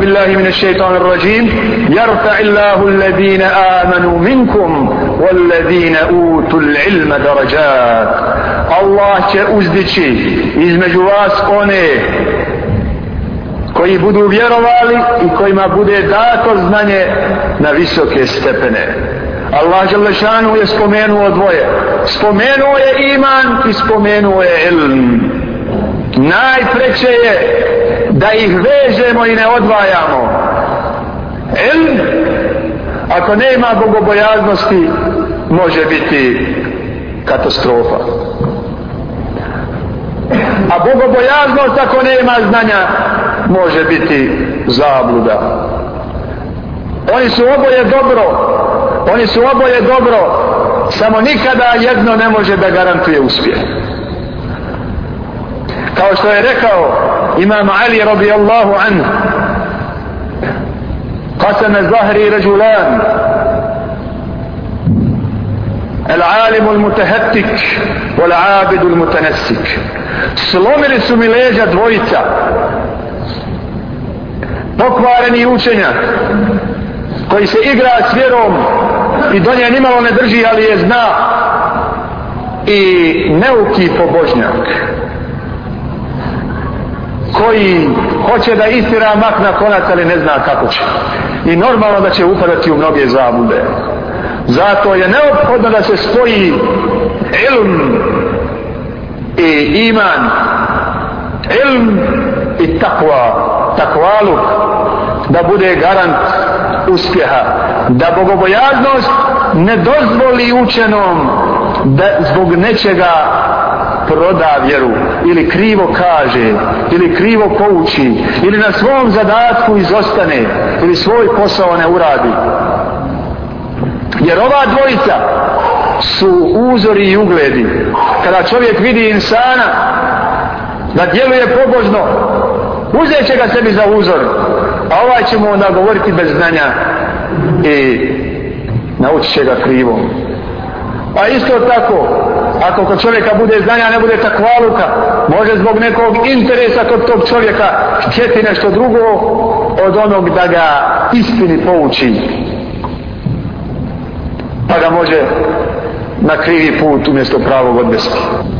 بالله من الشيطان الرجيم يرفع الله الذين آمنوا منكم والذين أوتوا العلم درجات الله كأزدكي إذ مجواس أوني koji budu vjerovali i kojima bude dato znanje na visoke stepene. Allah Đalešanu je spomenuo dvoje. Spomenuo je iman i spomenuo je ilm najpreće je da ih vežemo i ne odvajamo ilm ako nema bogobojaznosti može biti katastrofa a bogobojaznost ako nema znanja može biti zabluda oni su oboje dobro oni su oboje dobro samo nikada jedno ne može da garantuje uspjeh kao što je rekao imam Ali radijallahu anhu قسم الزهري رجلان العالم المتهتك والعابد المتنسك سلومي لسومي ليجا دويتا بكوارني يوشنيا koji se igra s vjerom i do nje nimalo ne drži, ali je zna i neuki pobožnjak. božnjak koji hoće da istira mak na konac, ali ne zna kako će. I normalno da će upadati u mnoge zabude. Zato je neophodno da se spoji ilm i iman. Ilm i takva, takvalu, da bude garant uspjeha. Da bogobojaznost ne dozvoli učenom da zbog nečega proda vjeru ili krivo kaže ili krivo pouči ili na svom zadatku izostane ili svoj posao ne uradi jer ova dvojica su uzori i ugledi kada čovjek vidi insana da djeluje pobožno uzet će ga sebi za uzor a ovaj će mu onda govoriti bez znanja i naučit će ga krivom a pa isto tako ako kod čovjeka bude znanja, ne bude takvaluka, može zbog nekog interesa kod tog čovjeka htjeti nešto drugo od onog da ga istini pouči. Pa ga može na krivi put umjesto pravog odbesti.